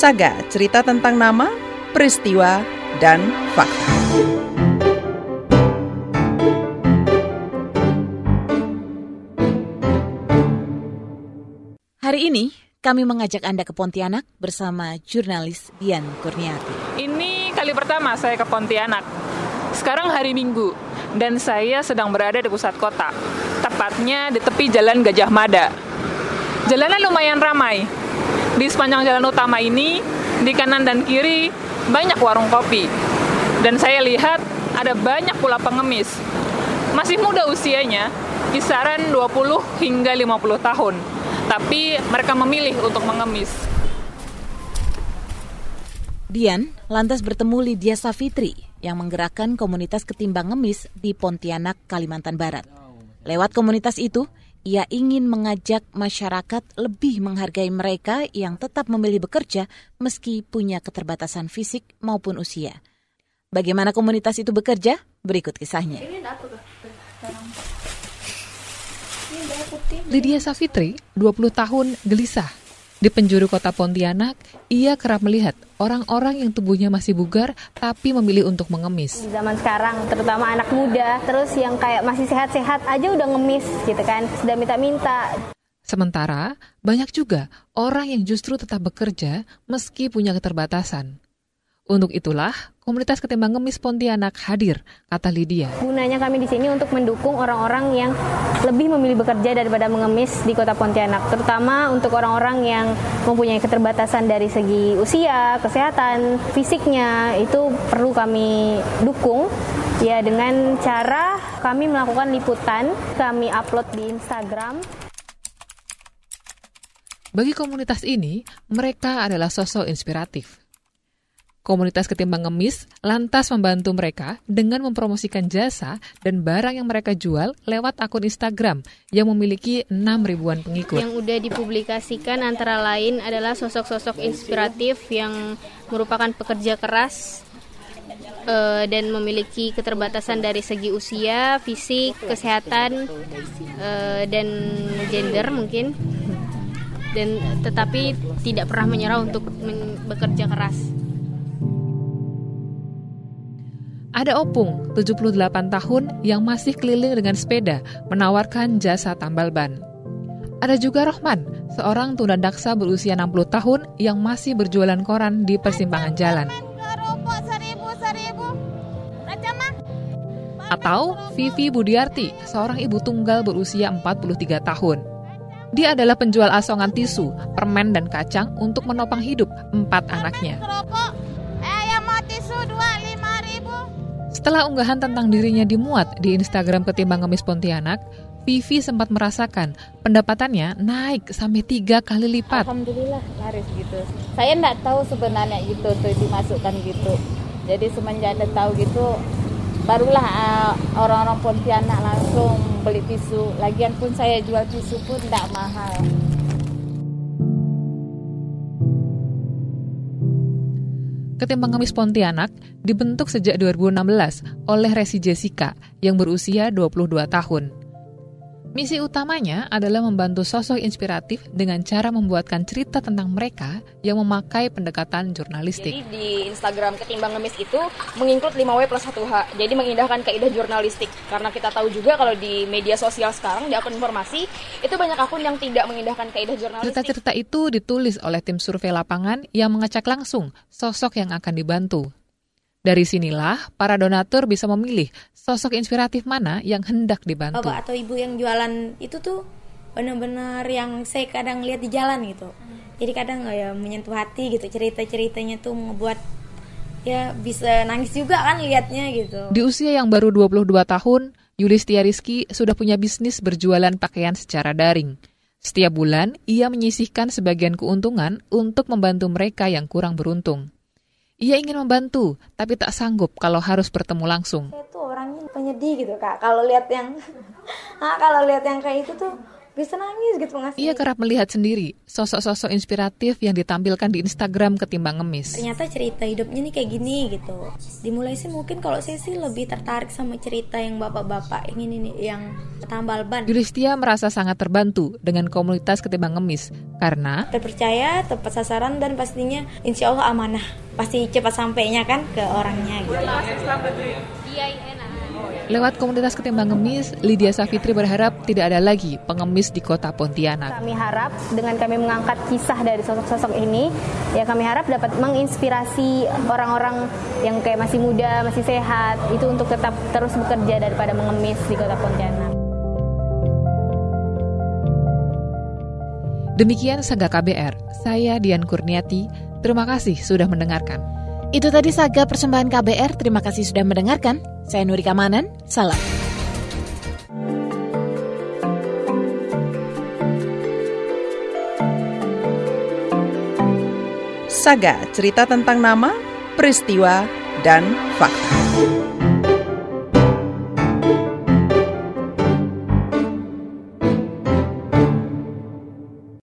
Saga, cerita tentang nama, peristiwa, dan fakta. Hari ini kami mengajak Anda ke Pontianak bersama jurnalis Dian Kurniati. Ini kali pertama saya ke Pontianak. Sekarang hari Minggu dan saya sedang berada di pusat kota, tepatnya di tepi Jalan Gajah Mada. Jalanan lumayan ramai. Di sepanjang jalan utama ini, di kanan dan kiri banyak warung kopi. Dan saya lihat ada banyak pula pengemis. Masih muda usianya, kisaran 20 hingga 50 tahun tapi mereka memilih untuk mengemis. Dian lantas bertemu Lydia Safitri yang menggerakkan komunitas ketimbang ngemis di Pontianak, Kalimantan Barat. Lewat komunitas itu, ia ingin mengajak masyarakat lebih menghargai mereka yang tetap memilih bekerja meski punya keterbatasan fisik maupun usia. Bagaimana komunitas itu bekerja? Berikut kisahnya. Lydia Safitri, 20 tahun, gelisah. Di penjuru kota Pontianak, ia kerap melihat orang-orang yang tubuhnya masih bugar tapi memilih untuk mengemis. Di zaman sekarang, terutama anak muda, terus yang kayak masih sehat-sehat aja udah ngemis gitu kan, sudah minta-minta. Sementara, banyak juga orang yang justru tetap bekerja meski punya keterbatasan. Untuk itulah, komunitas ketimbang ngemis Pontianak hadir, kata Lydia. Gunanya kami di sini untuk mendukung orang-orang yang lebih memilih bekerja daripada mengemis di kota Pontianak, terutama untuk orang-orang yang mempunyai keterbatasan dari segi usia, kesehatan, fisiknya, itu perlu kami dukung ya dengan cara kami melakukan liputan, kami upload di Instagram. Bagi komunitas ini, mereka adalah sosok inspiratif Komunitas ketimbang ngemis lantas membantu mereka dengan mempromosikan jasa dan barang yang mereka jual lewat akun Instagram yang memiliki 6 ribuan pengikut. Yang udah dipublikasikan antara lain adalah sosok-sosok inspiratif yang merupakan pekerja keras uh, dan memiliki keterbatasan dari segi usia, fisik, kesehatan, uh, dan gender mungkin dan tetapi tidak pernah menyerah untuk bekerja keras. Ada Opung, 78 tahun, yang masih keliling dengan sepeda, menawarkan jasa tambal ban. Ada juga Rohman, seorang tunadaksa berusia 60 tahun yang masih berjualan koran di persimpangan jalan. Atau Vivi Budiarti, seorang ibu tunggal berusia 43 tahun. Dia adalah penjual asongan tisu, permen, dan kacang untuk menopang hidup empat anaknya. Setelah unggahan tentang dirinya dimuat di Instagram ketimbang ngemis Pontianak, Vivi sempat merasakan pendapatannya naik sampai tiga kali lipat. Alhamdulillah laris gitu. Saya nggak tahu sebenarnya gitu tuh dimasukkan gitu. Jadi semenjak ada tahu gitu, barulah uh, orang-orang Pontianak langsung beli tisu. Lagian pun saya jual tisu pun tidak mahal. Ketimbang Ngemis Pontianak dibentuk sejak 2016 oleh Resi Jessica yang berusia 22 tahun. Misi utamanya adalah membantu sosok inspiratif dengan cara membuatkan cerita tentang mereka yang memakai pendekatan jurnalistik. Jadi di Instagram Ketimbang Ngemis itu menginclude 5W plus 1H. Jadi mengindahkan kaidah jurnalistik. Karena kita tahu juga kalau di media sosial sekarang, di akun informasi, itu banyak akun yang tidak mengindahkan kaidah jurnalistik. Cerita-cerita itu ditulis oleh tim survei lapangan yang mengacak langsung sosok yang akan dibantu. Dari sinilah para donatur bisa memilih sosok inspiratif mana yang hendak dibantu. Bapak atau ibu yang jualan itu tuh benar-benar yang saya kadang lihat di jalan gitu. Jadi kadang ya menyentuh hati gitu cerita-ceritanya tuh membuat ya bisa nangis juga kan liatnya gitu. Di usia yang baru 22 tahun, Yulistia Rizky sudah punya bisnis berjualan pakaian secara daring. Setiap bulan, ia menyisihkan sebagian keuntungan untuk membantu mereka yang kurang beruntung. Ia ingin membantu, tapi tak sanggup kalau harus bertemu langsung. Saya tuh orangnya penyedih gitu kak. Kalau lihat yang, nah, kalau lihat yang kayak itu tuh bisa nangis gitu ngasih Ia kerap melihat sendiri sosok-sosok inspiratif yang ditampilkan di Instagram ketimbang ngemis. ternyata cerita hidupnya nih kayak gini gitu. Dimulai sih mungkin kalau saya sih lebih tertarik sama cerita yang bapak-bapak yang ini nih yang tambal ban. Yulistia merasa sangat terbantu dengan komunitas ketimbang ngemis karena terpercaya tepat sasaran dan pastinya insya Allah amanah. Pasti cepat sampainya kan ke orangnya gitu lewat komunitas ketimbang ngemis, Lydia Savitri berharap tidak ada lagi pengemis di kota Pontianak. Kami harap dengan kami mengangkat kisah dari sosok-sosok ini, ya kami harap dapat menginspirasi orang-orang yang kayak masih muda, masih sehat, itu untuk tetap terus bekerja daripada mengemis di kota Pontianak. Demikian Saga KBR, saya Dian Kurniati, terima kasih sudah mendengarkan. Itu tadi Saga Persembahan KBR, terima kasih sudah mendengarkan. Saya Nuri Kamanan, salam. Saga, cerita tentang nama, peristiwa, dan fakta.